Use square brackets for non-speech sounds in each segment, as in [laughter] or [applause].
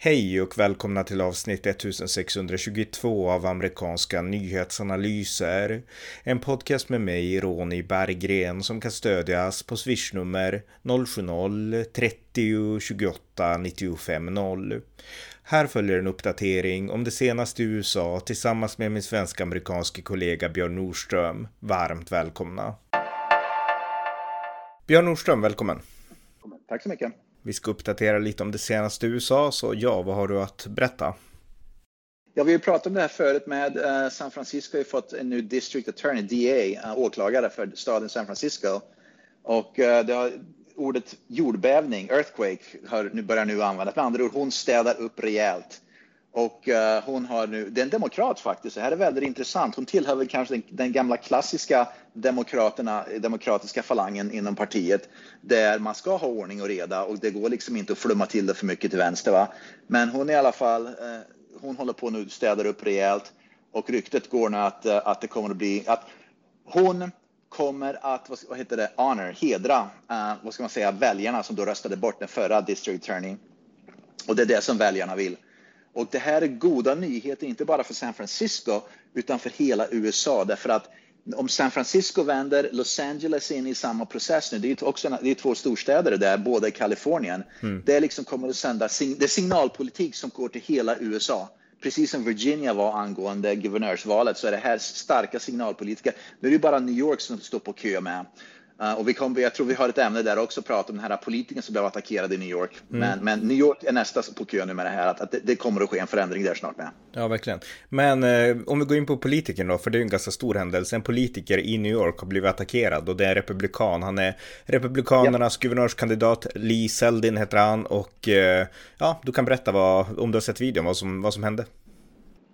Hej och välkomna till avsnitt 1622 av amerikanska nyhetsanalyser. En podcast med mig, Ronny Berggren, som kan stödjas på swishnummer 070-30 28 95 0. Här följer en uppdatering om det senaste i USA tillsammans med min svensk-amerikanske kollega Björn Nordström. Varmt välkomna! Björn Nordström, välkommen! Tack så mycket! Vi ska uppdatera lite om det senaste i USA, så ja, vad har du att berätta? Ja, vi har pratat om det här förut med uh, San Francisco har fått en ny District Attorney, DA, uh, eh, åklagare för staden San Francisco. Och uh, det har, ordet jordbävning, earthquake, har, nu börjar nu användas. Med andra ord, hon städar upp rejält. Och eh, hon har nu, det är en demokrat faktiskt, det här är väldigt intressant. Hon tillhör väl kanske den, den, gamla klassiska demokraterna, demokratiska falangen inom partiet där man ska ha ordning och reda och det går liksom inte att flumma till det för mycket till vänster. Va? Men hon är i alla fall, eh, hon håller på nu städar upp rejält och ryktet går nu att, eh, att det kommer att bli, att hon kommer att, vad heter det, honor, hedra, vad ska man säga, väljarna som då röstade bort den förra district attorney. Och det är det som väljarna vill. Och det här är goda nyheter, inte bara för San Francisco, utan för hela USA. Därför att om San Francisco vänder Los Angeles in i samma process nu, det är, också, det är två storstäder där, båda i Kalifornien. Mm. Det liksom kommer att sända, det är signalpolitik som går till hela USA. Precis som Virginia var angående guvernörsvalet så är det här starka signalpolitiker. Nu är det bara New York som står på kö med. Uh, och vi kommer, jag tror vi har ett ämne där också, prata om den här politikern som blev attackerad i New York. Mm. Men, men, New York är nästa på kö nu med det här, att, att det, det, kommer att ske en förändring där snart med. Ja, verkligen. Men eh, om vi går in på politikern då, för det är en ganska stor händelse. En politiker i New York har blivit attackerad och det är en republikan. Han är republikanernas ja. guvernörskandidat, Lee Seldin heter han och eh, ja, du kan berätta vad, om du har sett videon, vad som, vad som hände.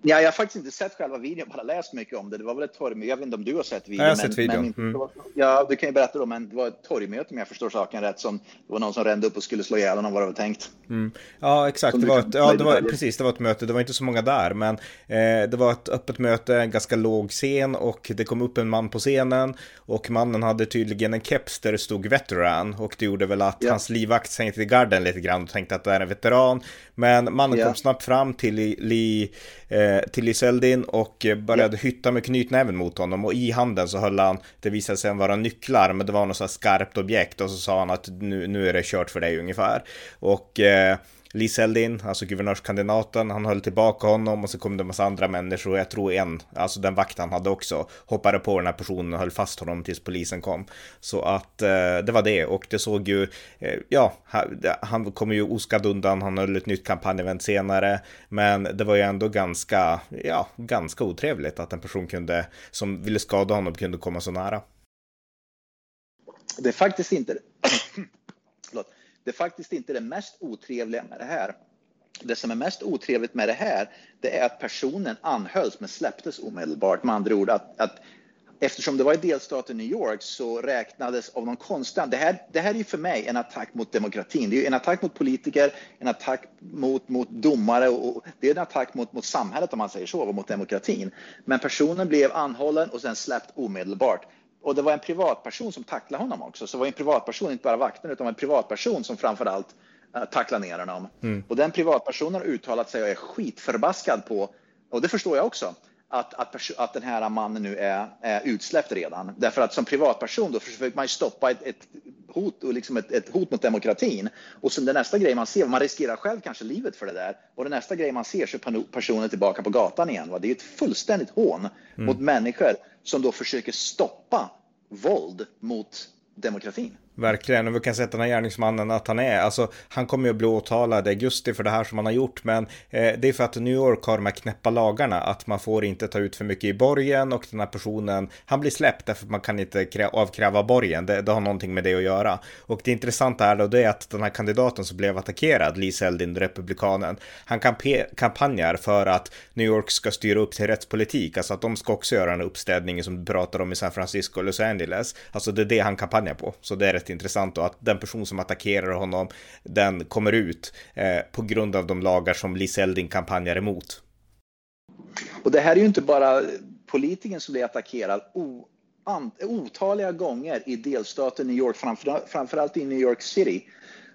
Ja, jag har faktiskt inte sett själva videon, bara läst mycket om det. Det var väl ett torgmöte, jag vet inte om du har sett videon? Jag har sett videon. Men, mm. Ja, du kan ju berätta då, men det var ett torgmöte om jag förstår saken rätt. Som, det var någon som rände upp och skulle slå ihjäl honom, var det väl tänkt? Mm. Ja, exakt. Det var, ett, ja, det var, precis, det var ett möte. Det var inte så många där, men eh, det var ett öppet möte, en ganska låg scen och det kom upp en man på scenen och mannen hade tydligen en keps där det stod veteran och det gjorde väl att ja. hans livvakt sänkte i garden lite grann och tänkte att det är en veteran. Men mannen ja. kom snabbt fram till Lee, eh, till Lee Seldin in och började ja. hytta med knytnäven mot honom och i handen så höll han, det visade sig vara nycklar, men det var något så skarpt objekt och så sa han att nu, nu är det kört för dig ungefär. Och eh, Lee Seldin, alltså guvernörskandidaten, han höll tillbaka honom och så kom det en massa andra människor och jag tror en, alltså den vakt han hade också, hoppade på den här personen och höll fast honom tills polisen kom. Så att eh, det var det och det såg ju, eh, ja, han kom ju oskadd undan, han höll ett nytt kampanjevent senare, men det var ju ändå ganska, ja, ganska otrevligt att en person kunde, som ville skada honom kunde komma så nära. Det är faktiskt inte det är faktiskt inte det mest otrevliga med det här. Det som är mest otrevligt med det här, det är att personen anhölls men släpptes omedelbart. Med andra ord att, att eftersom det var i delstaten New York så räknades av någon konstant. Det här, det här är för mig en attack mot demokratin. Det är en attack mot politiker, en attack mot, mot domare och det är en attack mot, mot samhället om man säger så, och mot demokratin. Men personen blev anhållen och sen släppt omedelbart. Och det var en privatperson som tacklade honom också. Så det var en privatperson, inte bara vakten, utan en privatperson som framför allt uh, tacklade ner honom. Mm. Och den privatpersonen har uttalat sig och är skitförbaskad på, och det förstår jag också, att, att, att den här mannen nu är, är utsläppt redan. Därför att som privatperson då försöker man ju stoppa ett, ett hot, och liksom ett, ett, hot mot demokratin. Och sen den nästa grej man ser, man riskerar själv kanske livet för det där. Och den nästa grej man ser så är personen tillbaka på gatan igen. Va? Det är ett fullständigt hån mm. mot människor som då försöker stoppa våld mot demokratin. Verkligen, och vi kan säga att den här gärningsmannen att han är, alltså han kommer ju att bli åtalad i augusti för det här som han har gjort, men eh, det är för att New York har de här knäppa lagarna att man får inte ta ut för mycket i borgen och den här personen, han blir släppt därför att man kan inte avkräva borgen, det, det, har någonting med det att göra. Och det intressanta är då det är att den här kandidaten som blev attackerad, Lee Seldin, republikanen, han kampanjar för att New York ska styra upp till rättspolitik, alltså att de ska också göra en uppstädning som du pratar om i San Francisco och Los Angeles. Alltså det är det han kampanjar på, så det är rätt intressant och att den person som attackerar honom, den kommer ut eh, på grund av de lagar som Lee Seldin kampanjar emot. Och det här är ju inte bara politikern som blir attackerad. O, an, otaliga gånger i delstaten New York, framför, framförallt i New York City,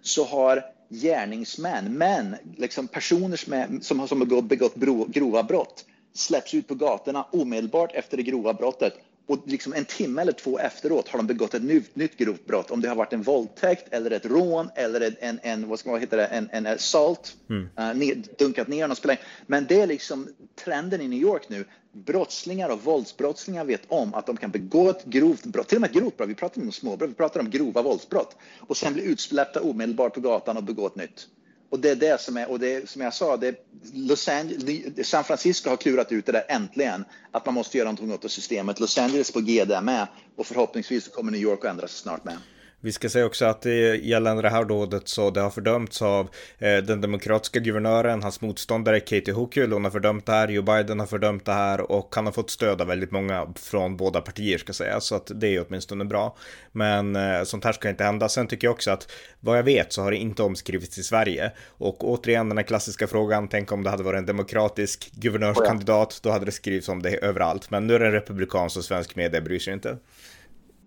så har gärningsmän, män, liksom personer som, är, som, som har begått grova brott släpps ut på gatorna omedelbart efter det grova brottet och liksom en timme eller två efteråt har de begått ett nytt, nytt grovt brott. Om det har varit en våldtäkt eller ett rån eller en, en vad ska man heta det, en, en assault, mm. uh, ner, dunkat ner någon spelar. Men det är liksom trenden i New York nu. Brottslingar och våldsbrottslingar vet om att de kan begå ett grovt brott, till och med ett grovt brott. Vi pratar inte om småbrott, vi pratar om grova våldsbrott och sen bli utsläppta omedelbart på gatan och begå ett nytt. Och det är det som är, och det som jag sa, det Los Angeles, San Francisco har klurat ut det där äntligen, att man måste göra någonting åt det systemet. Los Angeles på G där med och förhoppningsvis kommer New York att ändra sig snart med. Vi ska säga också att gällande det här dådet så det har fördömts av eh, den demokratiska guvernören, hans motståndare Katie Hochul, hon har fördömt det här, Joe Biden har fördömt det här och han har fått stöd av väldigt många från båda partier ska säga, så att det är åtminstone bra. Men eh, sånt här ska inte hända. Sen tycker jag också att vad jag vet så har det inte omskrivits i Sverige och återigen den här klassiska frågan, tänk om det hade varit en demokratisk guvernörskandidat, då hade det skrivits om det överallt. Men nu är det en republikan så svensk media bryr sig inte.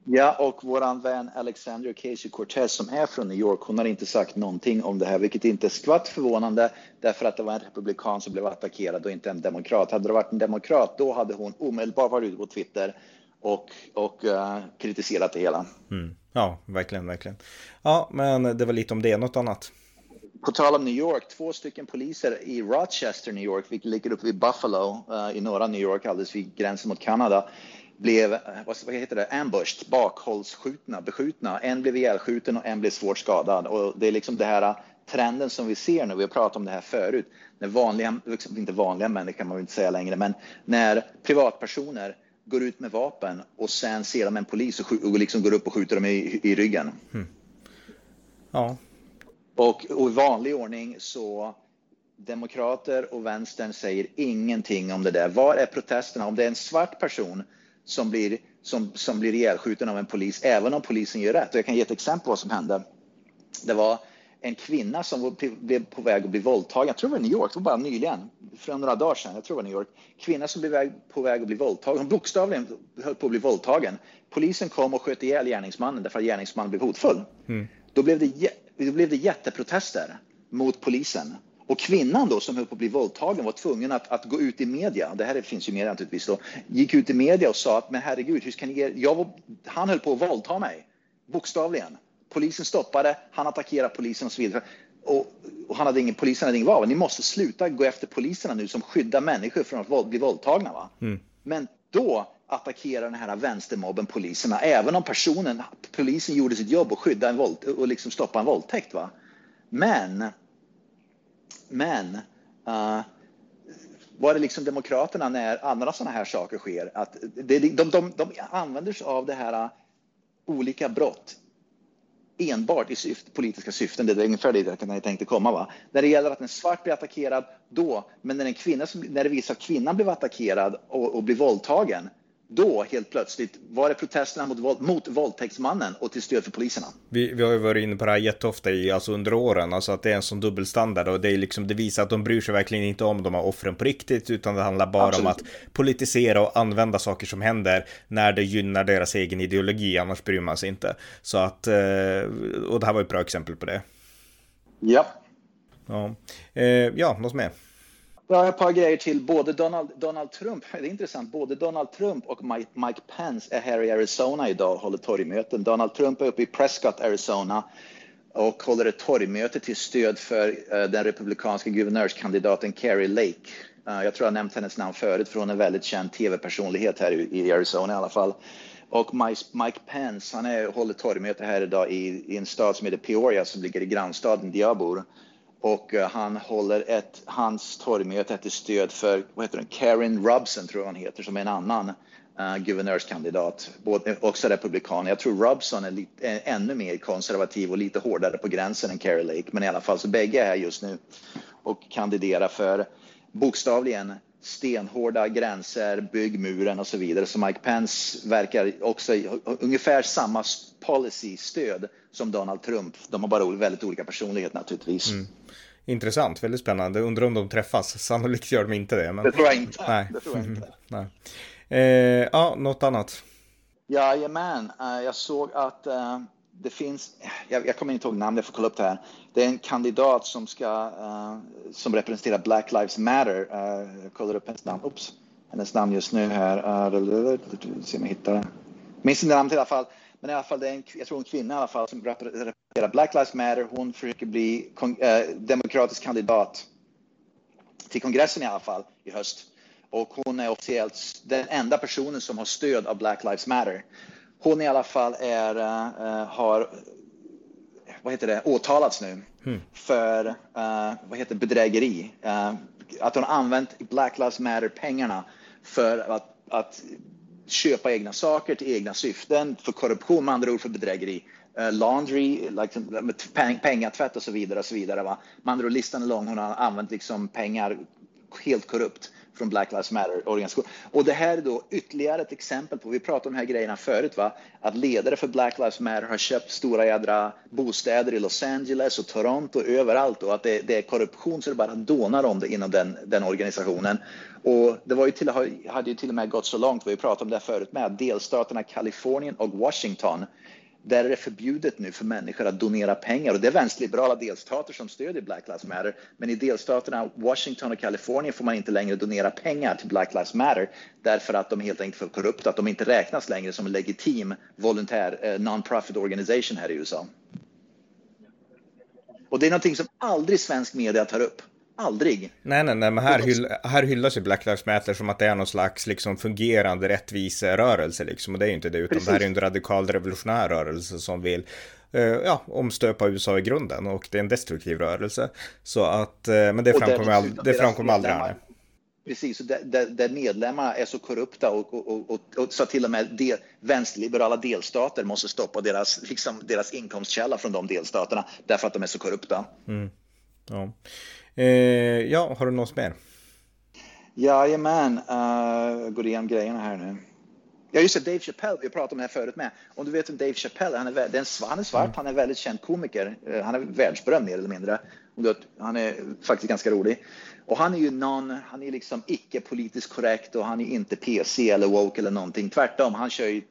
Ja, och våran vän Alexandria Casey Cortez som är från New York, hon har inte sagt någonting om det här, vilket inte är skvatt förvånande därför att det var en republikan som blev attackerad och inte en demokrat. Hade det varit en demokrat, då hade hon omedelbart varit ute på Twitter och, och uh, kritiserat det hela. Mm. Ja, verkligen, verkligen. Ja, men det var lite om det. Något annat? På tal om New York, två stycken poliser i Rochester, New York, vilket ligger uppe vid Buffalo uh, i norra New York, alldeles vid gränsen mot Kanada blev vad heter det, ambushed, bakhållsskjutna, beskjutna. En blev ihjälskjuten och en blev svårt skadad. Och det är liksom det här trenden som vi ser nu, vi har pratat om det här förut, när vanliga, liksom inte vanliga människor kan man inte säga längre, men när privatpersoner går ut med vapen och sen ser de en polis och, och liksom går upp och skjuter dem i, i ryggen. Mm. Ja. Och, och i vanlig ordning så Demokrater och vänstern säger ingenting om det där. Var är protesterna? Om det är en svart person som blir, som, som blir ihjälskjuten av en polis, även om polisen gör rätt. Och jag kan ge ett exempel på vad som hände. Det var en kvinna som blev på väg att bli våldtagen, jag tror det var New York, det var bara nyligen, för några dagar sedan, jag tror det var New York. Kvinna som blev på väg att bli våldtagen, hon bokstavligen höll på att bli våldtagen. Polisen kom och sköt ihjäl gärningsmannen därför att gärningsmannen blev hotfull. Mm. Då, blev det, då blev det jätteprotester mot polisen och kvinnan då som höll på att bli våldtagen var tvungen att, att gå ut i media, det här finns ju media naturligtvis då, gick ut i media och sa att men herregud, hur ska ni ge, jag var, han höll på att våldta mig, bokstavligen. Polisen stoppade, han attackerade polisen och så vidare. Och, och han hade ingen, polisen hade ingen val. Ni måste sluta gå efter poliserna nu som skyddar människor från att bli våldtagna. Va? Mm. Men då attackerar den här vänstermobben poliserna, även om personen, polisen gjorde sitt jobb och skyddade en våld, och liksom stoppa en våldtäkt. Va? Men men eh, uh, var det liksom Demokraterna när andra sådana här saker sker? Att det, de, de, de använder sig av det här uh, olika brott enbart i syfte, politiska syften. Det är ungefär det jag tänkte komma. Va? När det gäller att en svart blir attackerad, då. Men när, en kvinna, när det visar att kvinnan blev attackerad och, och blir våldtagen, då helt plötsligt var det protesterna mot, våld, mot våldtäktsmannen och till stöd för poliserna. Vi, vi har ju varit inne på det här jätteofta i, alltså under åren, alltså att det är en sån dubbelstandard och det, är liksom, det visar att de bryr sig verkligen inte om de här offren på riktigt utan det handlar bara Absolut. om att politisera och använda saker som händer när det gynnar deras egen ideologi, annars bryr man sig inte. Så att, eh, och det här var ett bra exempel på det. Ja. Ja, eh, ja något mer? Jag har ett par grejer till. Både Donald, Donald Trump, [laughs] det är intressant, både Donald Trump och Mike, Mike Pence är här i Arizona idag och håller torgmöten. Donald Trump är uppe i Prescott, Arizona och håller ett torgmöte till stöd för uh, den republikanska guvernörskandidaten Carrie Lake. Uh, jag tror jag nämnt hennes namn förut för hon är en väldigt känd tv-personlighet här i, i, Arizona i alla fall. Och Mike, Mike Pence, han är, håller torgmöte här idag i, i en stad som heter Peoria som ligger i grannstaden där jag bor och eh, han håller ett, hans torgmöte till stöd för vad heter den, Karen Robson tror jag hon heter, som är en annan uh, guvernörskandidat, både, också republikan. Jag tror Robson är, lite, är ännu mer konservativ och lite hårdare på gränsen än Carrie Lake, men i alla fall så bägge är här just nu och kandiderar för bokstavligen stenhårda gränser, bygg muren och så vidare. Så Mike Pence verkar också ungefär samma policy-stöd som Donald Trump. De har bara väldigt olika personlighet naturligtvis. Mm. Intressant, väldigt spännande. Undrar om de träffas. [laughs] Sannolikt gör de inte det. Men... Det tror jag inte. Nej. Det tror jag inte. [laughs] Nej. Eh, ja, något annat? Jajamän, uh, jag såg att uh, det finns, jag, jag, kommer inte ihåg namnet, jag får kolla upp det här. Det är en kandidat som ska, uh, som representerar Black Lives Matter. Uh, jag kollar upp hennes namn, Oops. hennes namn just nu här. Uh, se om jag hittar det. Minns inte namnet i alla fall. Men i alla fall, det är en, jag tror en kvinna i alla fall som representerar Black Lives Matter. Hon försöker bli uh, demokratisk kandidat till kongressen i alla fall i höst. Och hon är officiellt den enda personen som har stöd av Black Lives Matter hon i alla fall är, har vad heter det, åtalats nu mm. för uh, vad heter bedrägeri. Uh, att hon använt Black Lives Matter-pengarna för att, att köpa egna saker till egna syften, för korruption med andra ord för bedrägeri. Uh, laundry, peng, pengatvätt och så vidare. Och så vidare va? Med andra ord, listan är lång. Hon har använt liksom pengar helt korrupt från Black Lives Matter-organisationen. Och det här är då ytterligare ett exempel på, vi pratade om de här grejerna förut, va? att ledare för Black Lives Matter har köpt stora jädra bostäder i Los Angeles och Toronto och överallt och att det, det är korruption så det bara dånar om det inom den, den organisationen. Och det var ju till, hade ju till och med gått så långt, vi pratade om det förut med, att delstaterna Kalifornien och Washington där är det förbjudet nu för människor att donera pengar och det är vänsterliberala delstater som stödjer Black Lives Matter. Men i delstaterna Washington och Kalifornien får man inte längre donera pengar till Black Lives Matter därför att de helt enkelt för korrupta, att de inte räknas längre som en legitim volontär eh, non-profit organisation här i USA. Och det är någonting som aldrig svensk media tar upp. Aldrig. Nej, nej, nej, men här, hyll, här hyllas ju Black Lives Matter som att det är någon slags liksom, fungerande rättviserörelse liksom. Och det är ju inte det, utan Precis. det här är en radikal revolutionär rörelse som vill uh, ja, omstöpa USA i grunden och det är en destruktiv rörelse. Så att, uh, men det framkommer, all, det framkommer aldrig här. Precis, och där, där, medlemmarna är så korrupta och, och, och, och så till och med del, vänsterliberala delstater måste stoppa deras, liksom, deras inkomstkälla från de delstaterna därför att de är så korrupta. Mm. Ja. Eh, ja, har du något mer? Jajamän, uh, går igenom grejerna här nu. Ja, just det, Dave Chappelle, vi pratat om det här förut med. Om du vet om Dave Chappelle, han är, han är svart, mm. han är väldigt känd komiker. Uh, han är världsberömd mer eller mindre. Han är faktiskt ganska rolig. Och han är ju non, han är liksom icke politiskt korrekt och han är inte PC eller woke eller någonting. Tvärtom, han kör ju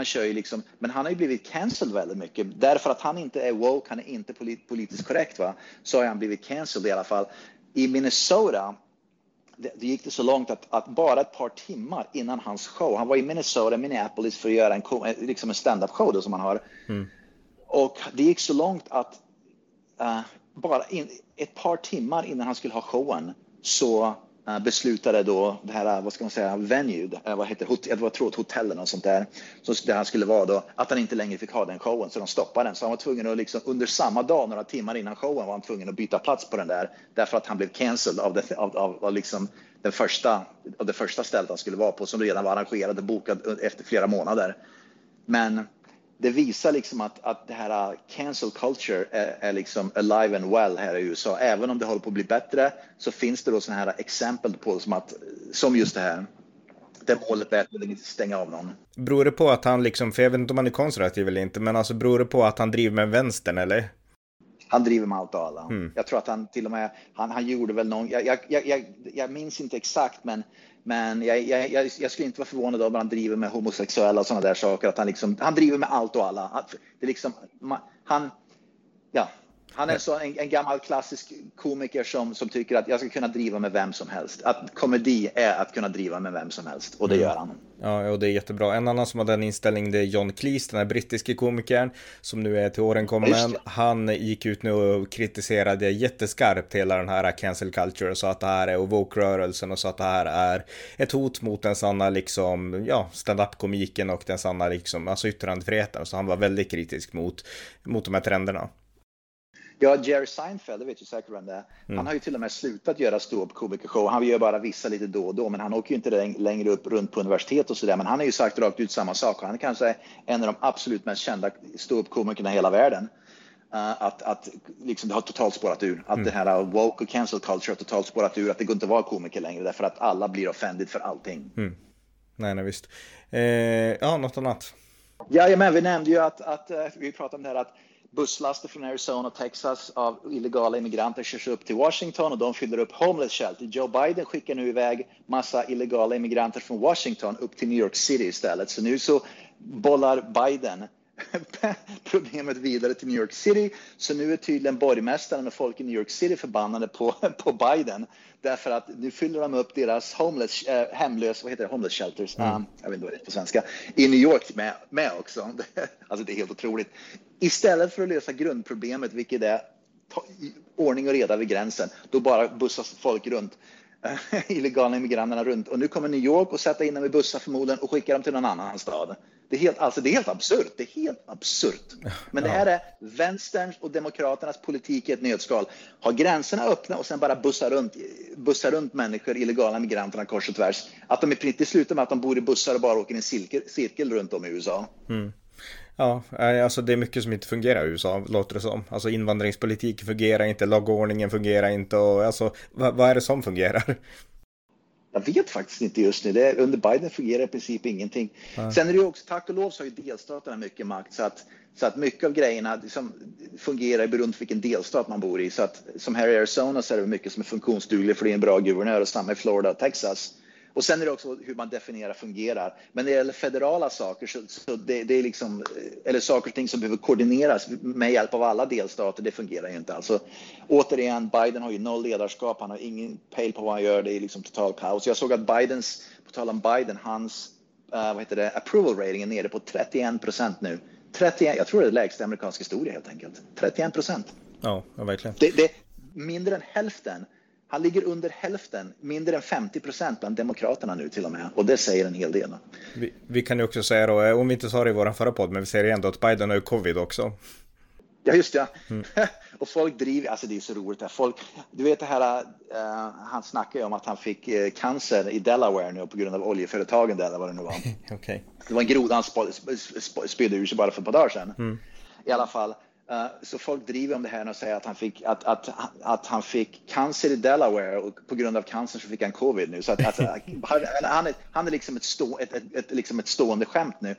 han kör ju liksom, men han har ju blivit cancelled väldigt mycket därför att han inte är woke, han är inte politiskt korrekt. Va? Så har han blivit cancelled i alla fall. I Minnesota det, det gick det så långt att, att, bara ett par timmar innan hans show, han var i Minnesota, Minneapolis för att göra en, liksom en stand-up show som han har. Mm. Och det gick så långt att uh, bara in, ett par timmar innan han skulle ha showen så Eh, Eh, beslutade då det här, vad ska man säga, venue, vad heter hotell, jag tror ett hotell eller något sånt där, så där han skulle vara då, att han inte längre fick ha den showen, så de stoppade den. Så han var tvungen att liksom, under samma dag, några timmar innan showen, var han tvungen att byta plats på den där, därför att han blev cancelled av, det, av, av, av liksom den första, av det första stället han skulle vara på, som redan var arrangerad och bokad eh, efter flera månader. Men det visar liksom att, att det här uh, cancel culture är, är, liksom alive and well här i USA. Även om det håller på att bli bättre så finns det då sådana här exempel på som, att, som just det här. Där målet är att inte stänga av någon. Beror det på att han liksom, för jag vet inte om han är konservativ eller inte, men alltså beror det på att han driver med vänstern eller? Han driver med allt och alla. Mm. Jag tror att han till och med, han, han gjorde väl någon, jag, jag, jag, jag minns inte exakt men men jag, jag, jag, skulle inte vara förvånad om han driver med homosexuella och sådana där saker. Att han, liksom, han driver med allt och alla. Det är liksom, han, ja, han är så en, en, gammal klassisk komiker som, som tycker att jag ska kunna driva med vem som helst. Att komedi är att kunna driva med vem som helst och det mm. gör han. Ja, och det är jättebra. En annan som har den inställningen det är John Cleese, den här brittiske komikern som nu är till åren kommen. Han gick ut nu och kritiserade jätteskarpt hela den här cancel culture och sa att det här är och woke-rörelsen och sa att det här är ett hot mot den sanna liksom, ja, stand-up-komiken och den sanna liksom, alltså yttrandefriheten. Så han var väldigt kritisk mot, mot de här trenderna. Ja, Jerry Seinfeld, det vet ju säkert vem det är. Mm. Han har ju till och med slutat göra ståuppkomikershow. Han gör bara vissa lite då och då, men han åker ju inte längre upp runt på universitet och så där. Men han har ju sagt rakt ut samma sak. Han är kanske en av de absolut mest kända ståuppkomikerna i hela världen. Uh, att, att liksom det har totalt spårat ur. Att mm. det här woke och cancel culture har totalt spårat ur. Att det går inte att vara komiker längre därför att alla blir offended för allting. Mm. Nej, nej, visst. Eh, ja, något annat? Ja, men vi nämnde ju att, att, uh, vi pratade om det här att busslaster från Arizona och Texas av illegala immigranter körs upp till Washington och de fyller upp homeless shelter. Joe Biden skickar nu iväg massa illegala immigranter från Washington upp till New York City istället. Så nu så bollar Biden problemet vidare till New York City. Så nu är tydligen borgmästaren och folk i New York City förbannade på, på Biden därför att nu fyller de upp deras homeless, äh, hemlös, vad heter det, homeless shelters, mm. um, jag vet inte vad det är på svenska, i New York med, med också. [laughs] alltså det är helt otroligt. Istället för att lösa grundproblemet, vilket är ordning och reda vid gränsen, då bara bussas folk runt. [laughs] illegala immigranterna runt och nu kommer New York och sätta in dem i bussar förmodligen och skicka dem till någon annan stad. Det är helt, alltså det är helt absurt. Det är helt absurt. Men det här är vänsterns och demokraternas politik i ett nötskal. Ha gränserna öppna och sen bara bussa runt, bussa runt människor, illegala migranterna kors och tvärs. Att de i slutar med att de bor i bussar och bara åker i en cirkel, cirkel runt om i USA. Mm. Ja, alltså det är mycket som inte fungerar i USA, låter det som. Alltså invandringspolitiken fungerar inte, lagordningen fungerar inte och alltså vad, vad är det som fungerar? Jag vet faktiskt inte just nu. Det, under Biden fungerar i princip ingenting. Ja. Sen är det ju också, tack och lov så har ju delstaterna mycket makt så att, så att mycket av grejerna liksom fungerar beroende på vilken delstat man bor i. Så att som här i Arizona så är det mycket som är funktionsdugligt för det är en bra guvernör och samma i Florida och Texas. Och sen är det också hur man definierar fungerar. Men när det gäller federala saker, så, så det, det, är liksom, eller saker och ting som behöver koordineras med hjälp av alla delstater, det fungerar ju inte. Alltså, återigen, Biden har ju noll ledarskap, han har ingen pejl på vad han gör, det är liksom total kaos. Jag såg att Bidens, på tal om Biden, hans uh, vad heter det, approval rating är nere på 31 procent nu. 31, jag tror det är lägsta i amerikansk historia helt enkelt. 31 procent. Ja, verkligen. Det, det, mindre än hälften han ligger under hälften, mindre än 50 procent bland demokraterna nu till och med. Och det säger en hel del. Vi, vi kan ju också säga då, eh, om vi inte sa det i vår förra podd, men vi säger ändå att Biden har ju covid också. Ja, just ja. Mm. [laughs] och folk driver, alltså det är så roligt. Här. Folk, du vet det här, uh, han snackar ju om att han fick uh, cancer i Delaware nu på grund av oljeföretagen där, eller vad det nu var. [laughs] okay. Det var en groda han spydde ur sig bara för ett par dagar sedan. Mm. I alla fall. Uh, så folk driver om det här och säger att han fick, att, att, att han fick cancer i Delaware och på grund av cancer så fick han covid nu. Så att, alltså, [laughs] han, är, han är liksom ett, stå, ett, ett, ett, liksom ett stående skämt nu.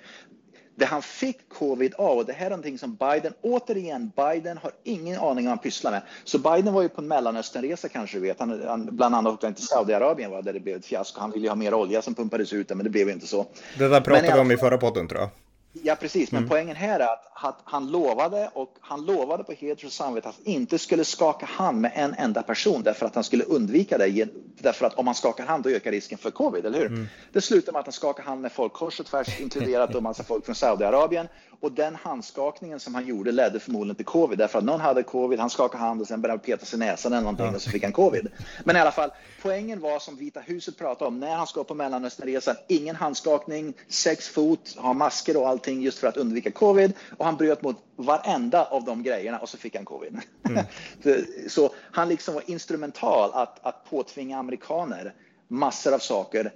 Det han fick covid av, och det här är någonting som Biden, återigen, Biden har ingen aning om vad han pysslar med. Så Biden var ju på en Mellanösternresa kanske du vet. Han, han, bland annat åkte han till Saudiarabien där det blev ett fiasko. Han ville ju ha mer olja som pumpades ut men det blev inte så. Det där pratade vi om i förra podden tror jag. Ja, precis. Men mm. poängen här är att, att, han lovade och han lovade på heder och samvete att han inte skulle skaka hand med en enda person därför att han skulle undvika det. Därför att om man skakar hand då ökar risken för covid, eller hur? Mm. Det slutar med att han skakar hand med folk kors och tvärs, inkluderat en massa folk från Saudiarabien. Och den handskakningen som han gjorde ledde förmodligen till covid därför att någon hade covid, han skakade hand och sen började peta sig i näsan eller någonting och så fick han covid. Men i alla fall, poängen var som Vita huset pratade om när han ska på Mellanösternresan, ingen handskakning, sex fot, ha masker och allting just för att undvika covid och han bröt mot varenda av de grejerna och så fick han covid. Mm. [laughs] så han liksom var instrumental att, att påtvinga amerikaner massor av saker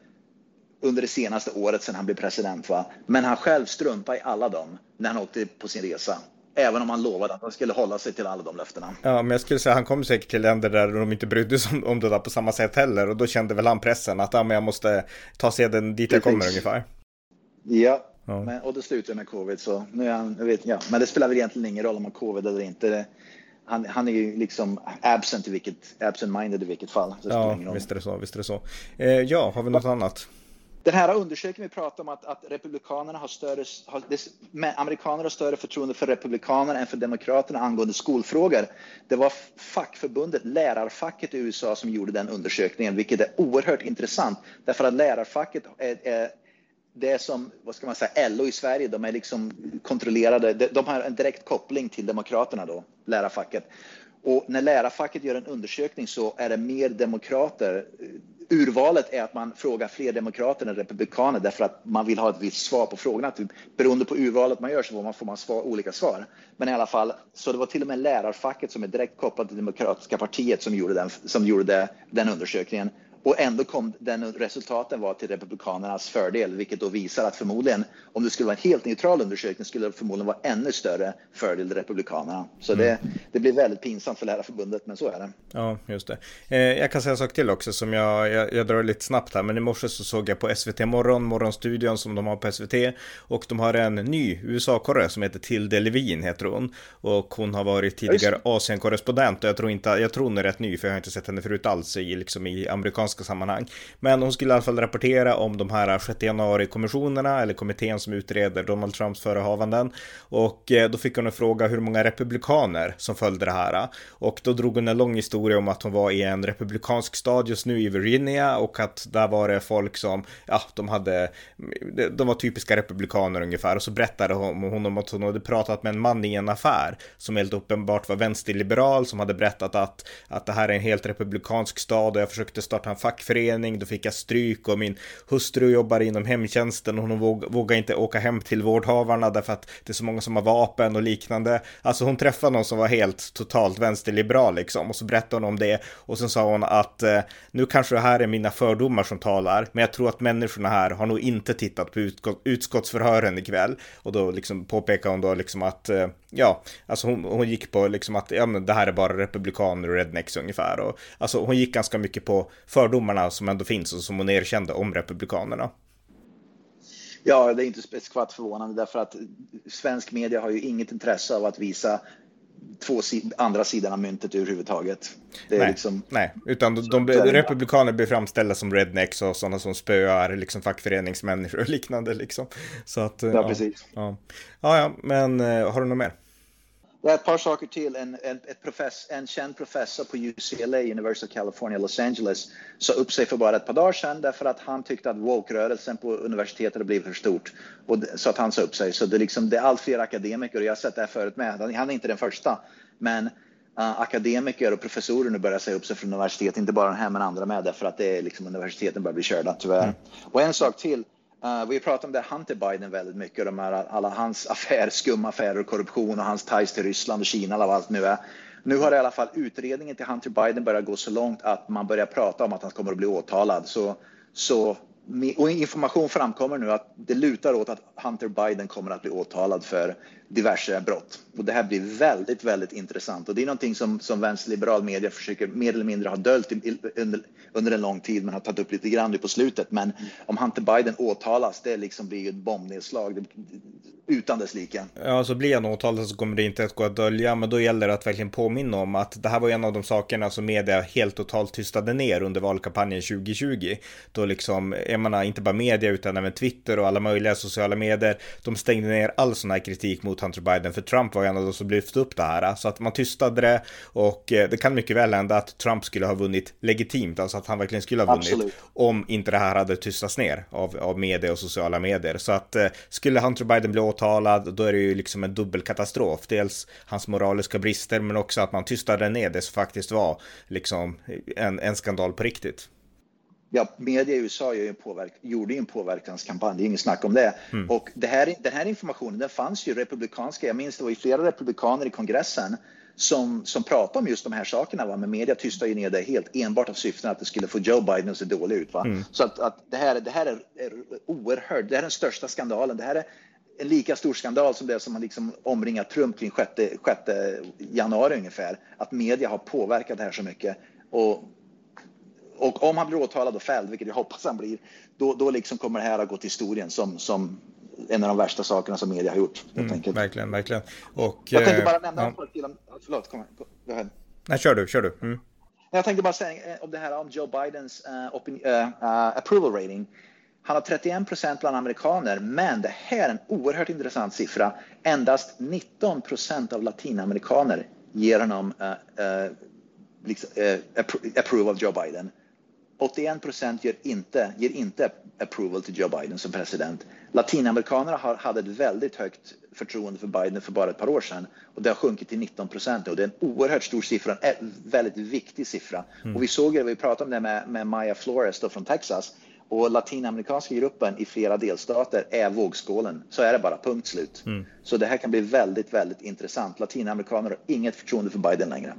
under det senaste året sedan han blev president. Va? Men han själv struntade i alla dem när han åkte på sin resa. Även om han lovade att han skulle hålla sig till alla de löftena. Ja, men jag skulle säga att han kom säkert till länder där de inte brydde sig om, det där på samma sätt heller. Och då kände väl han pressen att ja, men jag måste ta seden dit jag kommer ungefär. Ja, ja. Men, och det slutade med covid. Så nu är han, jag vet, ja. Men det spelar väl egentligen ingen roll om han har covid eller inte. Det, han, han, är ju liksom absent i vilket, absent-minded i vilket fall. ja, visst är det så. Visst är det så. Eh, ja, har vi något annat? Den här undersökningen vi pratar om att, att republikanerna har större, har, amerikaner har större förtroende för republikanerna än för demokraterna angående skolfrågor. Det var fackförbundet, lärarfacket i USA som gjorde den undersökningen, vilket är oerhört intressant därför att lärarfacket är, är det som, vad ska man säga, LO i Sverige, de är liksom kontrollerade, de har en direkt koppling till demokraterna då, lärarfacket. Och när lärarfacket gör en undersökning så är det mer demokrater urvalet är att man frågar fler demokrater än republikaner därför att man vill ha ett visst svar på frågorna. Typ, beroende på urvalet man gör så får man, får man svar, olika svar. Men i alla fall, så det var till och med lärarfacket som är direkt kopplat till Demokratiska partiet som gjorde den, som gjorde den undersökningen. Och ändå kom den resultaten var till Republikanernas fördel, vilket då visar att förmodligen, om det skulle vara en helt neutral undersökning, skulle det förmodligen vara ännu större fördel till Republikanerna. Så mm. det, det blir väldigt pinsamt för Lärarförbundet, men så är det. Ja, just det. Eh, jag kan säga en sak till också som jag, jag, jag drar lite snabbt här, men i morse så såg jag på SVT Morgon, Morgonstudion som de har på SVT, och de har en ny USA-korre som heter Tilde Levin, heter hon. Och hon har varit tidigare Asien-korrespondent och jag tror inte, jag tror hon är rätt ny, för jag har inte sett henne förut alls i, liksom i amerikanska amerikanska sammanhang. Men hon skulle i alla fall rapportera om de här 6 januari-kommissionerna eller kommittén som utreder Donald Trumps förehavanden. Och eh, då fick hon en fråga hur många republikaner som följde det här. Och då drog hon en lång historia om att hon var i en republikansk stad just nu i Virginia och att där var det folk som, ja, de hade, de var typiska republikaner ungefär. Och så berättade hon om att hon hade pratat med en man i en affär som helt uppenbart var vänsterliberal som hade berättat att, att det här är en helt republikansk stad och jag försökte starta en fackförening, då fick jag stryk och min hustru jobbar inom hemtjänsten och hon våg, vågar inte åka hem till vårdhavarna därför att det är så många som har vapen och liknande. Alltså hon träffade någon som var helt totalt vänsterliberal liksom och så berättade hon om det och sen sa hon att eh, nu kanske det här är mina fördomar som talar men jag tror att människorna här har nog inte tittat på utskott, utskottsförhören ikväll och då liksom påpekar hon då liksom att eh, ja, alltså hon, hon gick på liksom att ja, men det här är bara republikaner och rednecks ungefär. Och, alltså hon gick ganska mycket på fördomarna som ändå finns och som hon erkände om republikanerna. Ja, det är inte skvatt förvånande därför att svensk media har ju inget intresse av att visa två andra sidan av myntet överhuvudtaget. Det är nej, liksom... nej, utan de, de, de republikaner blir framställda som rednecks och sådana som spöar liksom fackföreningsmänniskor och liknande liksom. Så att, ja, ja precis. Ja. ja, ja, men eh, har du något mer? Det är ett par saker till. En, en, profess, en känd professor på UCLA, University of California, Los Angeles, sa upp sig för bara ett par dagar sedan därför att han tyckte att woke-rörelsen på universitetet hade blivit för stort. Och, så att han sa upp sig. Så det är, liksom, det är allt fler akademiker, och jag har sett det här förut med, han är inte den första, men uh, akademiker och professorer nu börjar säga upp sig från universitet, inte bara den här men andra med, därför att det är liksom, universiteten börjar bli körda tyvärr. Mm. Och en sak till, Uh, vi pratar om det Hunter Biden väldigt mycket, de här, alla hans affär, skumma affärer och korruption och hans ties till Ryssland och Kina och allt nu är. Nu har i alla fall utredningen till Hunter Biden börjat gå så långt att man börjar prata om att han kommer att bli åtalad. Så, så och information framkommer nu att det lutar åt att Hunter Biden kommer att bli åtalad för diverse brott. Och det här blir väldigt, väldigt intressant. Och det är någonting som, som vänsterliberal media försöker mer eller mindre ha döljt under, under en lång tid, men har tagit upp lite grann nu på slutet. Men om Hunter Biden åtalas, det liksom blir ju ett bombnedslag utan dess like. Ja, så blir han åtalad så kommer det inte att gå att dölja, men då gäller det att verkligen påminna om att det här var en av de sakerna som media helt totalt tystade ner under valkampanjen 2020. Då liksom, jag menar, inte bara media utan även Twitter och alla möjliga sociala medier, de stängde ner all sån här kritik mot Hunter Biden, för Trump var en av de som lyfte upp det här, så att man tystade det och eh, det kan mycket väl hända att Trump skulle ha vunnit legitimt, alltså att han verkligen skulle ha vunnit Absolut. om inte det här hade tystats ner av, av media och sociala medier. Så att eh, skulle Hunter Biden bli åtalad, då är det ju liksom en dubbelkatastrof. Dels hans moraliska brister, men också att man tystade ner det som faktiskt var liksom en, en skandal på riktigt ja, media i USA ju påverk, gjorde ju en påverkanskampanj, det är inget snack om det. Mm. Och det här, den här informationen, den fanns ju republikanska, jag minns det var ju flera republikaner i kongressen som, som pratade om just de här sakerna. Va? Men media tystade ju ner det helt enbart av syften att det skulle få Joe Biden att se dålig ut. Va? Mm. Så att, att det här, det här är, är oerhört, det här är den största skandalen. Det här är en lika stor skandal som det som har liksom omringat Trump kring 6, 6 januari ungefär. Att media har påverkat det här så mycket. Och och om han blir åtalad och fälld, vilket jag hoppas han blir, då, då liksom kommer det här att gå till historien som, som en av de värsta sakerna som media har gjort. Mm, verkligen, verkligen. Och, jag tänkte bara nämna, ja. till om, förlåt, kom, ahead. Nej, kör du, kör du. Mm. Jag tänkte bara säga eh, om det här om Joe Bidens uh, opinion, uh, uh, approval rating. Han har 31 procent bland amerikaner, men det här är en oerhört intressant siffra. Endast 19 procent av latinamerikaner ger honom liksom, approve av Joe Biden. 81 procent ger inte, ger inte approval till Joe Biden som president. Latinamerikanerna har, hade ett väldigt högt förtroende för Biden för bara ett par år sedan och det har sjunkit till 19 procent och det är en oerhört stor siffra, en väldigt viktig siffra. Mm. Och vi såg det, vi pratade om det med, med Maya Flores då från Texas och latinamerikanska gruppen i flera delstater är vågskålen. Så är det bara, punkt slut. Mm. Så det här kan bli väldigt, väldigt intressant. Latinamerikaner har inget förtroende för Biden längre.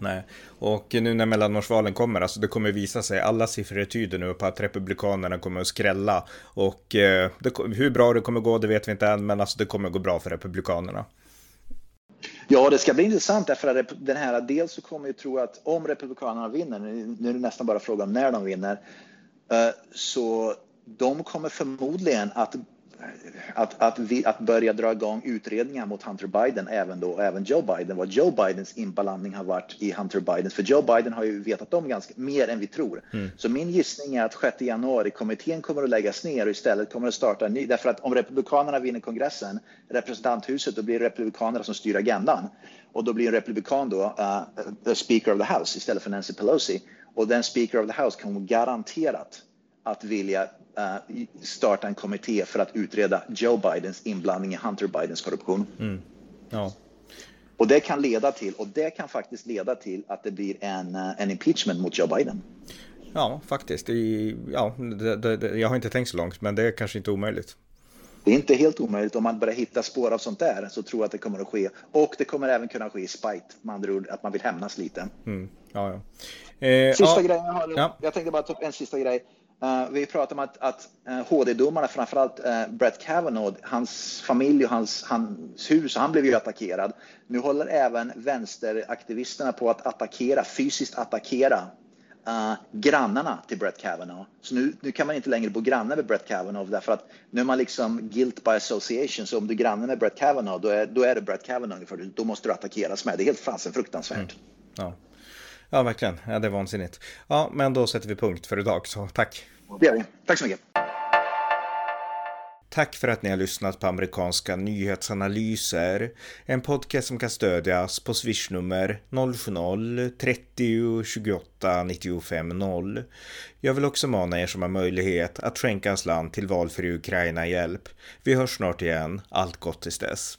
Nej, och nu när mellanårsvalen kommer, alltså det kommer visa sig, alla siffror tyder nu på att republikanerna kommer att skrälla. Och eh, det, hur bra det kommer gå, det vet vi inte än, men alltså det kommer att gå bra för republikanerna. Ja, det ska bli intressant därför att den här, dels så kommer jag tro att om republikanerna vinner, nu är det nästan bara frågan om när de vinner, eh, så de kommer förmodligen att att, att, vi, att börja dra igång utredningar mot Hunter Biden, även då även Joe Biden, vad Joe Bidens inblandning har varit i Hunter Bidens. För Joe Biden har ju vetat om ganska mer än vi tror. Mm. Så min gissning är att 6 januari kommittén kommer att läggas ner och istället kommer att starta en ny. Därför att om Republikanerna vinner kongressen, representanthuset, då blir det Republikanerna som styr agendan. Och då blir en republikan då uh, the speaker of the house istället för Nancy Pelosi. Och den speaker of the house kommer garanterat att vilja starta en kommitté för att utreda Joe Bidens inblandning i Hunter Bidens korruption. Mm. Ja. Och det kan leda till, och det kan faktiskt leda till att det blir en, uh, en impeachment mot Joe Biden. Ja, faktiskt. I, ja, det, det, jag har inte tänkt så långt, men det är kanske inte omöjligt. Det är inte helt omöjligt om man börjar hitta spår av sånt där så tror jag att det kommer att ske. Och det kommer även kunna ske i spite, med andra ord, att man vill hämnas lite. Mm. Ja, ja. Eh, sista ja, grejen jag har, ja. jag tänkte bara ta upp en sista grej. Uh, vi pratar om att, att eh, uh, HD-domarna, framförallt uh, Brett Kavanaugh, hans familj och hans, hans hus, han blev ju attackerad. Nu håller även vänsteraktivisterna på att attackera, fysiskt attackera uh, grannarna till Brett Kavanaugh. Så nu, nu kan man inte längre bo granne med Brett Kavanaugh därför att nu är man liksom guilt by association. Så om du är granne med Brett Kavanaugh, då är, då är det Brett Kavanaugh ungefär. då måste du attackeras med. Det är helt fasen fruktansvärt. Mm. Ja ja, verkligen. Ja, det är vansinnigt. Ja, men då sätter vi punkt för idag, så tack. Det gör vi. Tack så mycket. Tack för att ni har lyssnat på amerikanska nyhetsanalyser. En podcast som kan stödjas på swishnummer 070-30 28 95 0. Jag vill också mana er som har möjlighet att skänka en slant till valfri Ukraina-hjälp. Vi hörs snart igen. Allt gott tills dess.